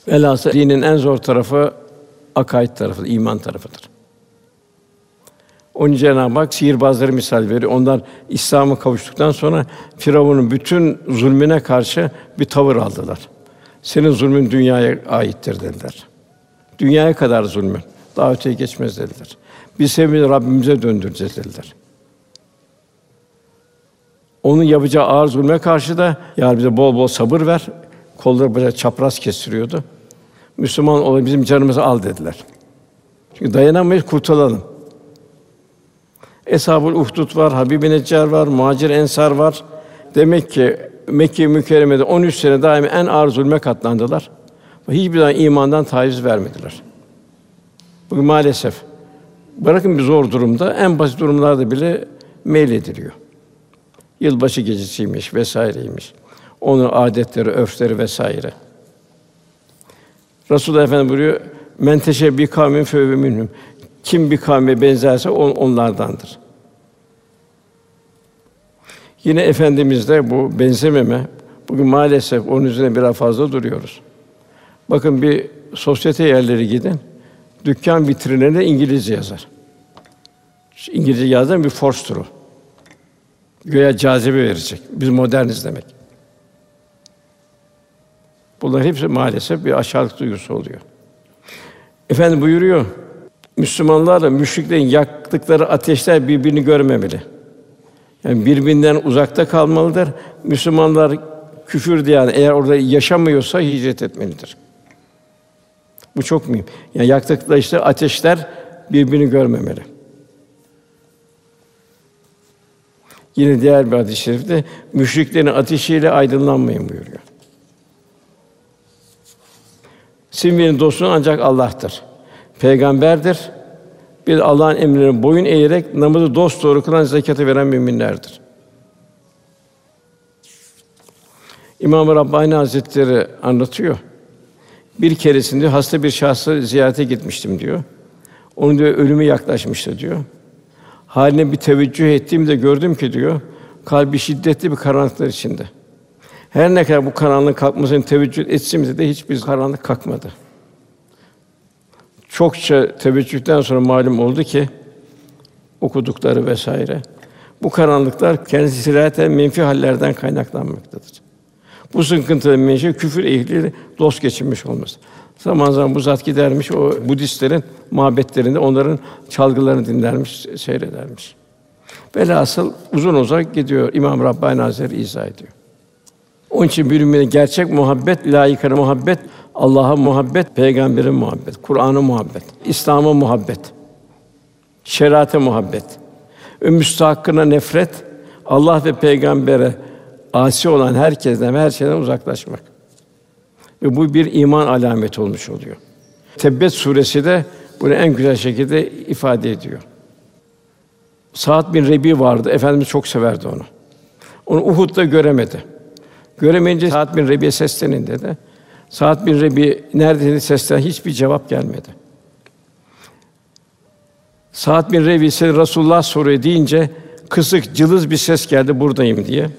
Velhâsıl dinin en zor tarafı akaid tarafı, iman tarafıdır. Onun Cenab-ı Hak sihirbazları misal veriyor. Onlar İslam'a kavuştuktan sonra Firavun'un bütün zulmüne karşı bir tavır aldılar. Senin zulmün dünyaya aittir dediler. Dünyaya kadar zulmün. Daha öteye geçmez dediler. Biz sevgili Rabbimize döndüreceğiz dediler. Onun yapacağı ağır zulme karşı da ya bize bol bol sabır ver. Kolları böyle çapraz kestiriyordu. Müslüman ol bizim canımızı al dediler. Çünkü dayanamayız kurtulalım. Eshab-ül Uhdud var, Habib-i Neccar var, Muhacir Ensar var. Demek ki Mekke mükerremede 13 sene daim en ağır zulme katlandılar. Hiçbir zaman imandan taviz vermediler. Bugün maalesef bırakın bir zor durumda en basit durumlarda bile meylediliyor. Yılbaşı gecesiymiş vesaireymiş. Onun adetleri, örfleri vesaire. Resulullah Efendimiz buyuruyor: "Men teşebbi kavmin fevve minhum." Kim bir kavme benzerse on, onlardandır. Yine efendimizde bu benzememe bugün maalesef onun üzerine biraz fazla duruyoruz. Bakın bir sosyete yerleri gidin. Dükkan vitrinlerinde İngilizce yazar. İngilizce yazan bir forstur o. Göya cazibe verecek. Biz moderniz demek. Bunlar hepsi maalesef bir aşağılık duygusu oluyor. Efendim buyuruyor, Müslümanlarla müşriklerin yaktıkları ateşler birbirini görmemeli. Yani birbirinden uzakta kalmalıdır. Müslümanlar küfür diye yani eğer orada yaşamıyorsa hicret etmelidir. Bu çok mühim. Yani yaktıkları işte ateşler birbirini görmemeli. Yine diğer bir hadis-i şerifte müşriklerin ateşiyle aydınlanmayın buyuruyor. Sizin dostun ancak Allah'tır. Peygamberdir. Bir Allah'ın emrine boyun eğerek namazı dost doğru kılan zekatı veren müminlerdir. İmam-ı Rabbani Hazretleri anlatıyor. Bir keresinde hasta bir şahsı ziyarete gitmiştim diyor. Onun diyor ölümü yaklaşmıştı diyor. Haline bir teveccüh ettiğimde gördüm ki diyor kalbi şiddetli bir karanlıklar içinde. Her ne kadar bu karanlık kalkmasını teveccüh etsimse de hiçbir karanlık kalkmadı. Çokça teveccühten sonra malum oldu ki okudukları vesaire bu karanlıklar kendisi siraten menfi hallerden kaynaklanmaktadır. Bu sıkıntıların menşe küfür ehli dost geçinmiş olması. Zaman zaman bu zat gidermiş o Budistlerin mabetlerinde onların çalgılarını dinlermiş, seyredermiş. Velhasıl uzun uzak gidiyor. İmam Rabbani Hazretleri izah ediyor. Onun için bir gerçek muhabbet, layıkına muhabbet, Allah'a muhabbet, peygambere muhabbet, Kur'an'a muhabbet, İslam'a muhabbet, şeriate muhabbet. Müstahakkına nefret, Allah ve peygambere asi olan herkesten ve her şeyden uzaklaşmak. Ve bu bir iman alameti olmuş oluyor. Tebbet suresi de bunu en güzel şekilde ifade ediyor. Saat bin Rebi vardı. Efendimiz çok severdi onu. Onu Uhud'da göremedi. Göremeyince Saat bin Rebi'ye seslenin dedi. Saat bin Rebi nerede seslen hiçbir cevap gelmedi. Saat bin Rebi ise Resulullah soruyor deyince kısık cılız bir ses geldi buradayım diye.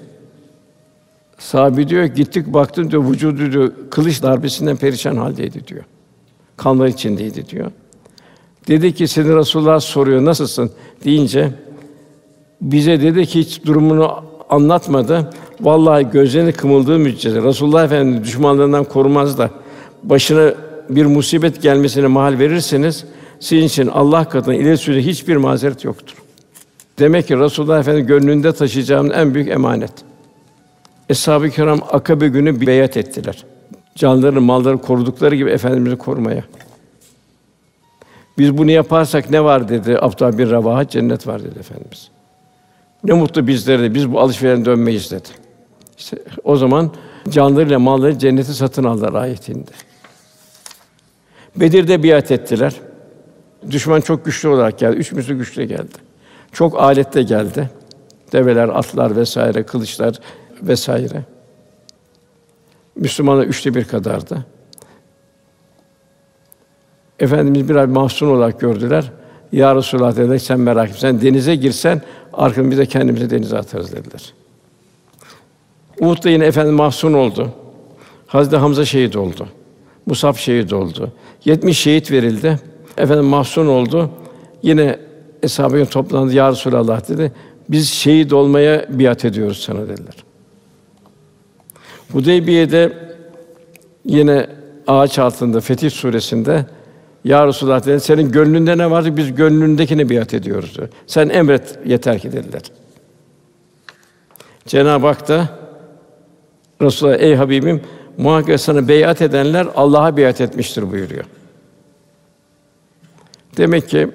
Sahabi diyor gittik baktım diyor vücudu diyor kılıç darbesinden perişan haldeydi diyor. Kanlar içindeydi diyor. Dedi ki seni Resulullah soruyor nasılsın deyince bize dedi ki hiç durumunu anlatmadı. Vallahi gözlerini kımıldığı müddetçe Resulullah Efendimiz düşmanlarından korumaz da başına bir musibet gelmesine mahal verirseniz sizin için Allah katında ileri sürede hiçbir mazeret yoktur. Demek ki Resulullah Efendimiz gönlünde taşıyacağımız en büyük emanet. Eshab-ı Kiram Akabe günü beyat ettiler. Canlarını, malları korudukları gibi efendimizi korumaya. Biz bunu yaparsak ne var dedi Abdullah bin Ravaha cennet var dedi efendimiz. Ne mutlu bizlere de biz bu alışverişten dönmeyiz dedi. İşte o zaman canlarıyla malları cenneti satın aldılar ayetinde. Bedir'de biat ettiler. Düşman çok güçlü olarak geldi. Üç müslü güçlü geldi. Çok alette geldi. Develer, atlar vesaire, kılıçlar vesaire. Müslümanlar üçte bir kadardı. Efendimiz biraz mahzun olarak gördüler. Ya Resulallah dediler, sen merak etme. Sen denize girsen, arkamı bize kendimizi denize atarız dediler. Uhud'da yine efendim mahzun oldu. Hazreti Hamza şehit oldu. Musab şehit oldu. 70 şehit verildi. Efendim mahzun oldu. Yine eshab toplandı. Ya Resulallah dedi. Biz şehit olmaya biat ediyoruz sana dediler. Hudeybiye'de yine ağaç altında Fetih suresinde ya Resulullah dedi, senin gönlünde ne vardı? Biz gönlündekini biat ediyoruz. Dedi. Sen emret yeter ki dediler. Cenab-ı Hak da Resulullah ey Habibim muhakkak sana beyat edenler Allah'a beyat etmiştir buyuruyor. Demek ki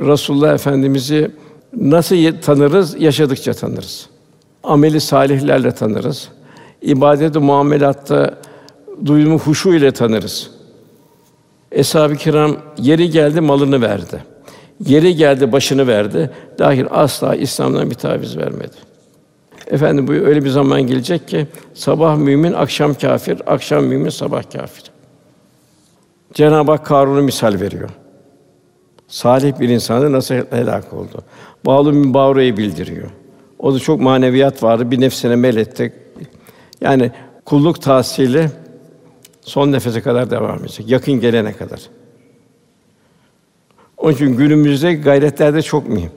Resulullah Efendimizi nasıl tanırız? Yaşadıkça tanırız. Ameli salihlerle tanırız. İbadet-i muamelatta duyumu huşu ile tanırız. Eshab-ı kiram yeri geldi malını verdi. Yeri geldi başını verdi. Dahil asla İslam'dan bir taviz vermedi. Efendim bu öyle bir zaman gelecek ki sabah mümin, akşam kafir, akşam mümin, sabah kafir. Cenab-ı Hak Karun'u misal veriyor. Salih bir insanı nasıl helak oldu? Bağlı bin Bağra'yı bildiriyor. O da çok maneviyat vardı. Bir nefsine meletti. Yani kulluk tahsili son nefese kadar devam edecek. Yakın gelene kadar. Onun için günümüzde gayretlerde çok mühim.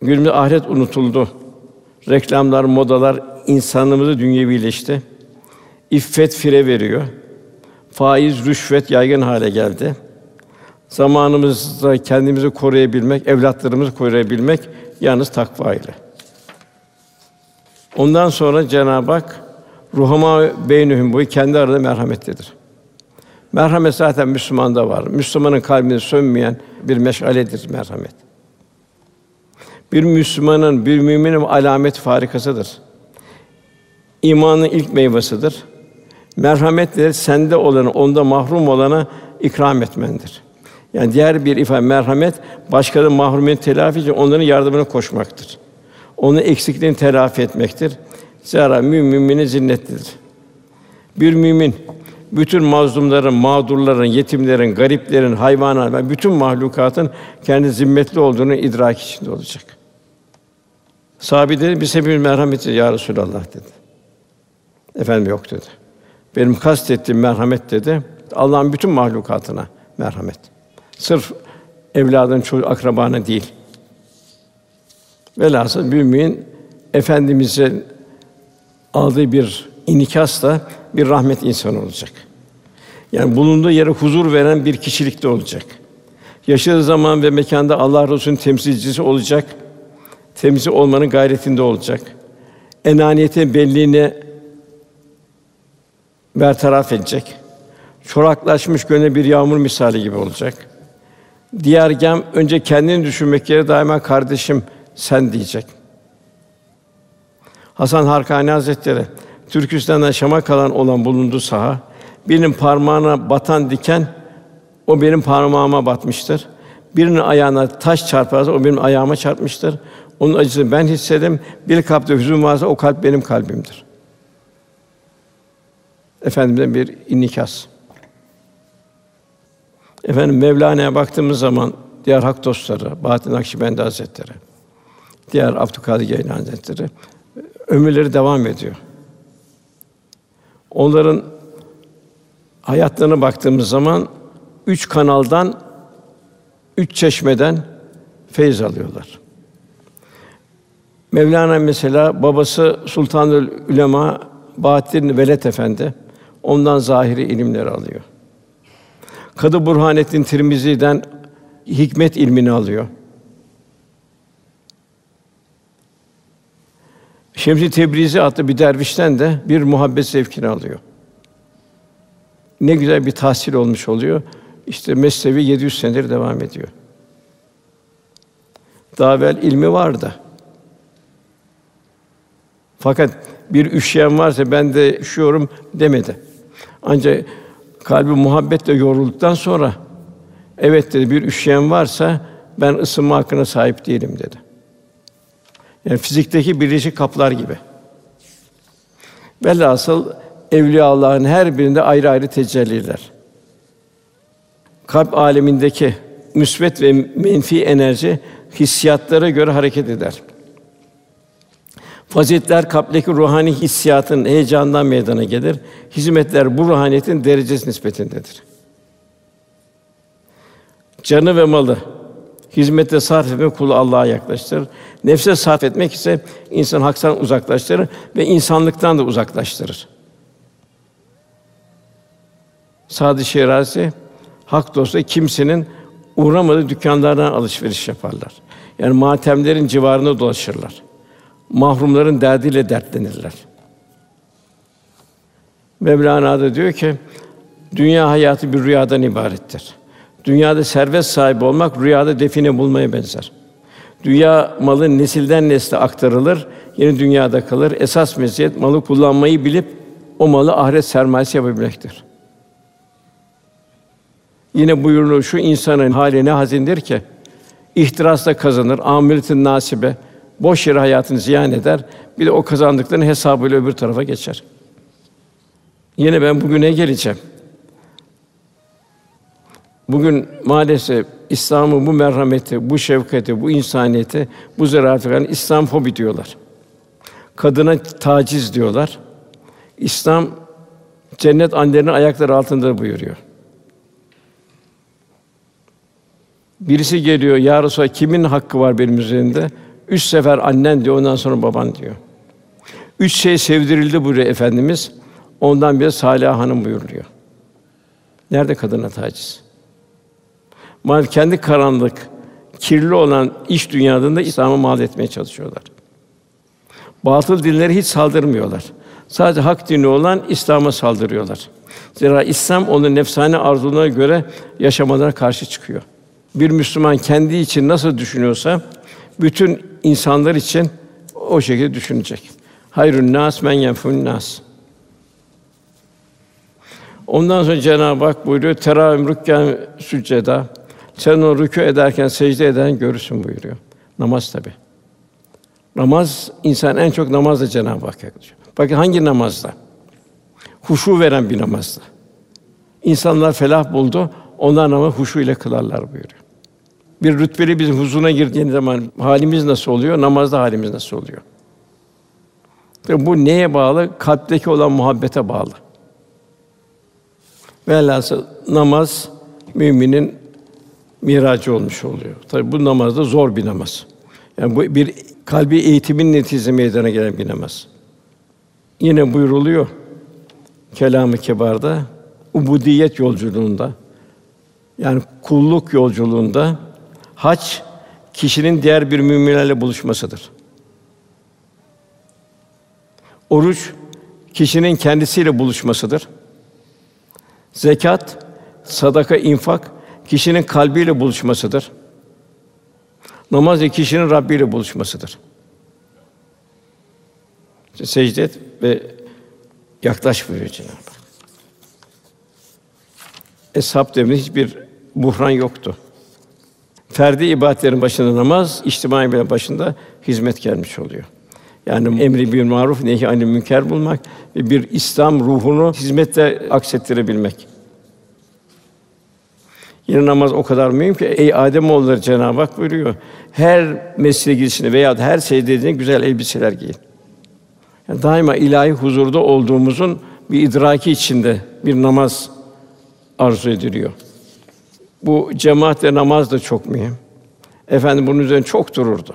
Günümüzde ahiret unutuldu. Reklamlar, modalar insanlığımızı dünyevileşti. İffet fire veriyor. Faiz, rüşvet yaygın hale geldi. Zamanımızda kendimizi koruyabilmek, evlatlarımızı koruyabilmek yalnız takva ile. Ondan sonra Cenab-ı Hak ruhuma beynühüm bu kendi arada merhametlidir. Merhamet zaten Müslümanda var. Müslümanın kalbinde sönmeyen bir meşaledir merhamet. Bir Müslümanın, bir müminin alamet farikasıdır. İmanın ilk meyvesidir. Merhamet de sende olanı, onda mahrum olana ikram etmendir. Yani diğer bir ifade merhamet başkalarının mahrumiyet telafi için onların yardımına koşmaktır. Onun eksikliğini telafi etmektir. Zira müminin zinnetlidir. Bir mümin bütün mazlumların, mağdurların, yetimlerin, gariplerin, hayvanların, bütün mahlukatın kendi zimmetli olduğunu idrak içinde olacak. Sahabe dedi, biz hepimiz merhametli ya Resulallah dedi. Efendim yok dedi. Benim kastettiğim merhamet dedi. Allah'ın bütün mahlukatına merhamet. Sırf evladın, çocuğu, akrabana değil. Velhasıl mümin efendimizin aldığı bir inikasla bir rahmet insanı olacak. Yani bulunduğu yere huzur veren bir kişilikte olacak. Yaşadığı zaman ve mekanda Allah Resulü'nün temsilcisi olacak. Temsil olmanın gayretinde olacak. Enaniyetin belliğini bertaraf edecek. Çoraklaşmış gönle bir yağmur misali gibi olacak. Diğer gem önce kendini düşünmek yerine daima kardeşim sen diyecek. Hasan Harkani Hazretleri Türkistan'dan Şam'a kalan olan bulunduğu saha birinin parmağına batan diken o benim parmağıma batmıştır. Birinin ayağına taş çarparsa o benim ayağıma çarpmıştır. Onun acısını ben hissedim. Bir kalpte hüzün varsa o kalp benim kalbimdir. Efendimiz'den bir inikas. Efendim Mevlana'ya baktığımız zaman diğer hak dostları, Bahattin Nakşibendi Hazretleri, diğer Abdülkadir Geylani Hazretleri ömürleri devam ediyor. Onların hayatlarına baktığımız zaman üç kanaldan, üç çeşmeden feyiz alıyorlar. Mevlana mesela babası Sultanül Ülema Bahattin Veled Efendi ondan zahiri ilimleri alıyor. Kadı Burhanettin Tirmizi'den hikmet ilmini alıyor. Şemsi Tebrizi adlı bir dervişten de bir muhabbet zevkini alıyor. Ne güzel bir tahsil olmuş oluyor. İşte meslevi 700 senedir devam ediyor. Daha evvel ilmi vardı. Fakat bir üşüyen varsa ben de üşüyorum demedi. Ancak kalbi muhabbetle yorulduktan sonra evet dedi bir üşüyen varsa ben ısınma hakkına sahip değilim dedi. Yani fizikteki birleşik kaplar gibi. Velhasıl evliya Allah'ın her birinde ayrı ayrı tecelliler. Kalp alemindeki müsbet ve menfi enerji hissiyatlara göre hareket eder. Faziletler kalpteki ruhani hissiyatın heyecandan meydana gelir. Hizmetler bu ruhaniyetin derecesi nispetindedir. Canı ve malı hizmette sarf etmek kulu Allah'a yaklaştırır. Nefse sarf etmek ise insan haktan uzaklaştırır ve insanlıktan da uzaklaştırır. Sadı Şirazi hak dostu kimsenin uğramadığı dükkanlardan alışveriş yaparlar. Yani matemlerin civarında dolaşırlar. Mahrumların derdiyle dertlenirler. Mevlana da diyor ki dünya hayatı bir rüyadan ibarettir. Dünyada servet sahibi olmak rüyada define bulmaya benzer. Dünya malı nesilden nesle aktarılır, yeni dünyada kalır. Esas meziyet malı kullanmayı bilip o malı ahiret sermayesi yapabilmektir. Yine buyurulur şu insanın hali ne hazindir ki ihtirasla kazanır, amelitin nasibe, boş yere hayatını ziyan eder. Bir de o kazandıklarının hesabıyla öbür tarafa geçer. Yine ben bugüne geleceğim. Bugün maalesef İslam'ın bu merhameti, bu şefkati, bu insaniyeti, bu zarafeti İslam fobi diyorlar. Kadına taciz diyorlar. İslam cennet annelerinin ayakları altında buyuruyor. Birisi geliyor, ya Resulallah, kimin hakkı var benim üzerinde? Üç sefer annen diyor, ondan sonra baban diyor. Üç şey sevdirildi buyuruyor Efendimiz. Ondan biri Salih Hanım buyuruyor. Nerede kadına taciz? Mal kendi karanlık, kirli olan iş dünyasında İslam'ı mal etmeye çalışıyorlar. Batıl dinleri hiç saldırmıyorlar. Sadece hak dini olan İslam'a saldırıyorlar. Zira İslam onun nefsane arzularına göre yaşamalarına karşı çıkıyor. Bir Müslüman kendi için nasıl düşünüyorsa bütün insanlar için o şekilde düşünecek. Hayrun nas men yenfun nas. Ondan sonra Cenab-ı Hak buyuruyor teravim rükkan sücceda. Sen o rükû ederken secde eden görürsün buyuruyor. Namaz tabi. Namaz insan en çok namazla Cenab-ı Hak yaklaşıyor. Bakın hangi namazda? Huşu veren bir namazda. İnsanlar felah buldu. Onlar namazı huşu ile kılarlar buyuruyor. Bir rütbeli bizim huzuruna girdiğimiz zaman halimiz nasıl oluyor? Namazda halimiz nasıl oluyor? Ve bu neye bağlı? Kalpteki olan muhabbete bağlı. Velhasıl namaz müminin miracı olmuş oluyor. Tabi bu namaz da zor bir namaz. Yani bu bir kalbi eğitimin neticesi meydana gelen bir namaz. Yine buyruluyor kelamı kibarda ubudiyet yolculuğunda yani kulluk yolculuğunda hac kişinin diğer bir müminlerle buluşmasıdır. Oruç kişinin kendisiyle buluşmasıdır. Zekat, sadaka, infak kişinin kalbiyle buluşmasıdır. Namaz da kişinin Rabbi ile buluşmasıdır. Secde et ve yaklaş buyuruyor Cenab-ı Hak. Eshab hiçbir buhran yoktu. Ferdi ibadetlerin başında namaz, içtimai bir başında hizmet gelmiş oluyor. Yani emri bir maruf, nehi anil münker bulmak ve bir İslam ruhunu hizmette aksettirebilmek. Yine namaz o kadar mühim ki ey Adem oğulları Cenab-ı Hak buyuruyor. Her mesleğe girişinde veya her dediğinde güzel elbiseler giyin. Yani daima ilahi huzurda olduğumuzun bir idraki içinde bir namaz arzu ediliyor. Bu cemaatle namaz da çok mühim. Efendim bunun üzerine çok dururdu.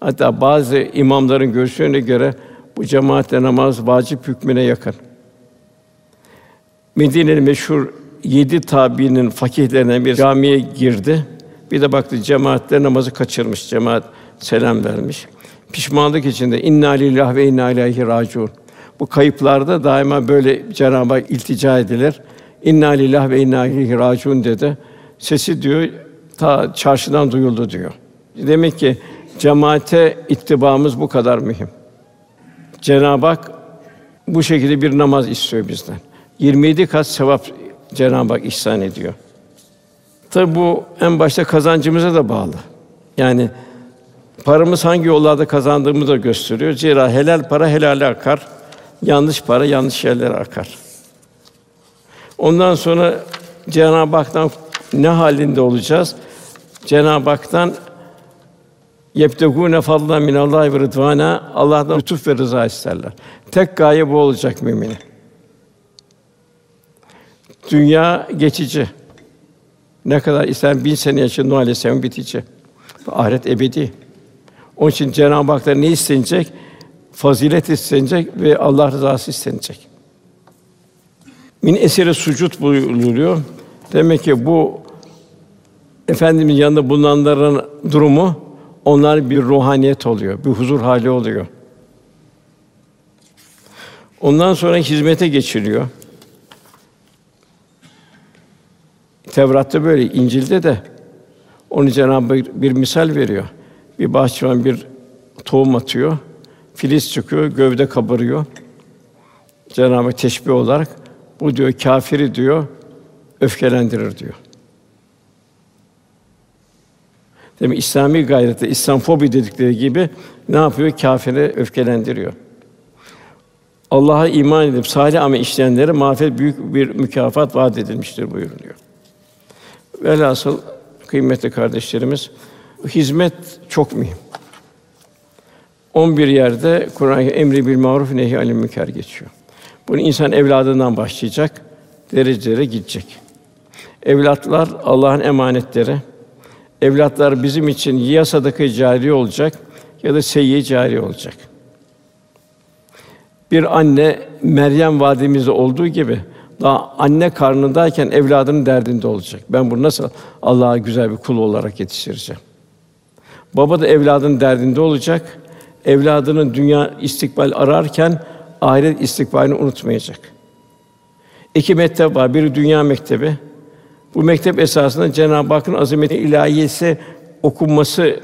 Hatta bazı imamların görüşlerine göre bu cemaatle namaz vacip hükmüne yakın. Medine'nin meşhur yedi tabiinin fakihlerinden bir camiye girdi. Bir de baktı cemaatle namazı kaçırmış. Cemaat selam vermiş. Pişmanlık içinde inna lillahi ve inna ileyhi raciun. Bu kayıplarda daima böyle Cenab-ı Hak iltica edilir. İnna lillahi ve inna ileyhi raciun dedi. Sesi diyor ta çarşıdan duyuldu diyor. Demek ki cemaate ittibamız bu kadar mühim. Cenab-ı Hak bu şekilde bir namaz istiyor bizden. 27 kat sevap Cenab-ı Hak ihsan ediyor. Tabi bu en başta kazancımıza da bağlı. Yani paramız hangi yollarda kazandığımızı da gösteriyor. Zira helal para helale akar, yanlış para yanlış yerlere akar. Ondan sonra Cenab-ı Hak'tan ne halinde olacağız? Cenab-ı Hak'tan yebtegûne fadlan minallahi ve rıdvana Allah'tan lütuf ve rıza isterler. Tek gaye bu olacak müminin. Dünya geçici. Ne kadar ister bin sene yaşa Nuh Aleyhisselam bitici. Ahiret ebedi. Onun için Cenab-ı Hak'tan ne istenecek? Fazilet istenecek ve Allah rızası istenecek. Min eseri sucud buyuruluyor. Demek ki bu Efendimiz yanında bulunanların durumu onlar bir ruhaniyet oluyor, bir huzur hali oluyor. Ondan sonra hizmete geçiliyor. Tevrat'ta böyle, İncil'de de onu Cenab-ı Hak bir misal veriyor. Bir bahçıvan bir tohum atıyor, filiz çıkıyor, gövde kabarıyor. Cenab-ı Hak teşbih olarak bu diyor kafiri diyor öfkelendirir diyor. Demek İslami gayrette İslam fobi dedikleri gibi ne yapıyor? Kâfiri öfkelendiriyor. Allah'a iman edip salih amel işleyenlere mağfiret büyük bir mükafat vaat edilmiştir buyuruluyor. Velhasıl kıymetli kardeşlerimiz hizmet çok mühim. 11 yerde Kur'an emri bil maruf nehi anil münker geçiyor. Bunu insan evladından başlayacak, derecelere gidecek. Evlatlar Allah'ın emanetleri. Evlatlar bizim için ya sadaka cari olacak ya da seyyi cari olacak. Bir anne Meryem vadimizde olduğu gibi daha anne karnındayken evladının derdinde olacak. Ben bunu nasıl Allah'a güzel bir kul olarak yetiştireceğim? Baba da evladının derdinde olacak. Evladının dünya istikbal ararken ahiret istikbalini unutmayacak. İki mektep var. Biri dünya mektebi. Bu mektep esasında Cenab-ı Hakk'ın azameti ilahiyesi okunması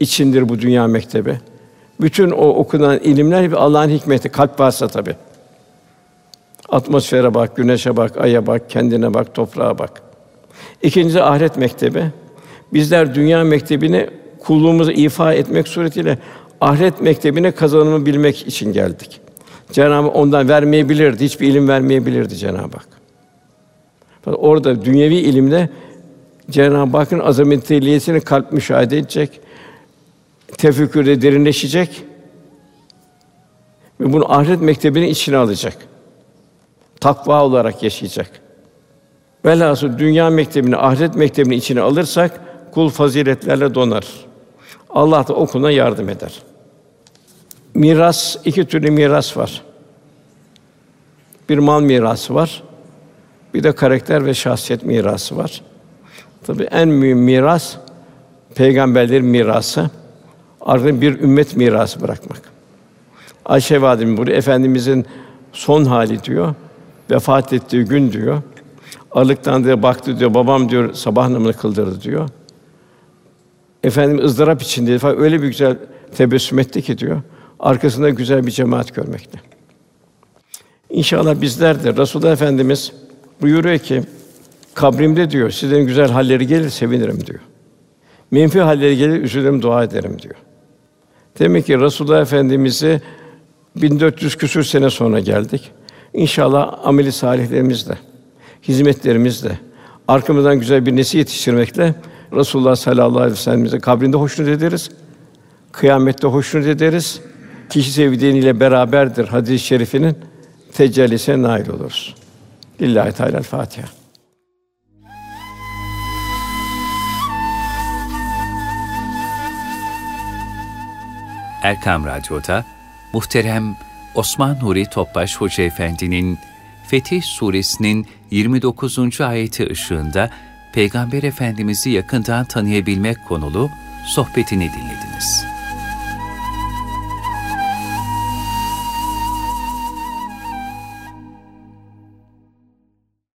içindir bu dünya mektebi. Bütün o okunan ilimler bir Allah'ın hikmeti, kalp varsa tabi. Atmosfere bak, güneşe bak, aya bak, kendine bak, toprağa bak. İkincisi ahiret mektebi. Bizler dünya mektebini kulluğumuzu ifa etmek suretiyle ahiret mektebine kazanımı bilmek için geldik. Cenab-ı ondan vermeyebilirdi, hiçbir ilim vermeyebilirdi Cenab-ı Hak. Orada dünyevi ilimde Cenab-ı Hakk'ın azametiyetini kalp müşahede edecek, tefekkürde derinleşecek ve bunu ahiret mektebinin içine alacak. Takva olarak yaşayacak. Velhasıl dünya mektebini, ahiret mektebini içine alırsak kul faziletlerle donar. Allah da okuna yardım eder. Miras iki türlü miras var. Bir mal mirası var. Bir de karakter ve şahsiyet mirası var. Tabii en mühim miras peygamberlerin mirası. Ardından bir ümmet mirası bırakmak. Ayşe validemiz burada efendimizin son hali diyor. Vefat ettiği gün diyor. Alıktan diye baktı diyor. Babam diyor sabah namazını kıldırdı diyor. Efendim ızdırap içinde falan öyle bir güzel tebessüm etti ki diyor. Arkasında güzel bir cemaat görmekte. İnşallah bizler de Resulullah Efendimiz buyuruyor ki kabrimde diyor sizlerin güzel halleri gelir sevinirim diyor. Menfi halleri gelir üzülürüm dua ederim diyor. Demek ki Resulullah Efendimizi 1400 küsür sene sonra geldik. İnşallah ameli salihlerimizle, hizmetlerimizle, arkamızdan güzel bir nesil yetiştirmekle Resulullah sallallahu aleyhi ve sellem'imize kabrinde hoşnut ederiz. Kıyamette hoşnut ederiz. Kişi sevdiğiyle beraberdir hadis-i şerifinin tecellisine nail oluruz. Lillahi Teala Fatiha. Erkam Radyo'da muhterem Osman Nuri Topbaş Hoca Efendi'nin Fetih Suresinin 29. ayeti ışığında Peygamber Efendimiz'i yakından tanıyabilmek konulu sohbetini dinlediniz.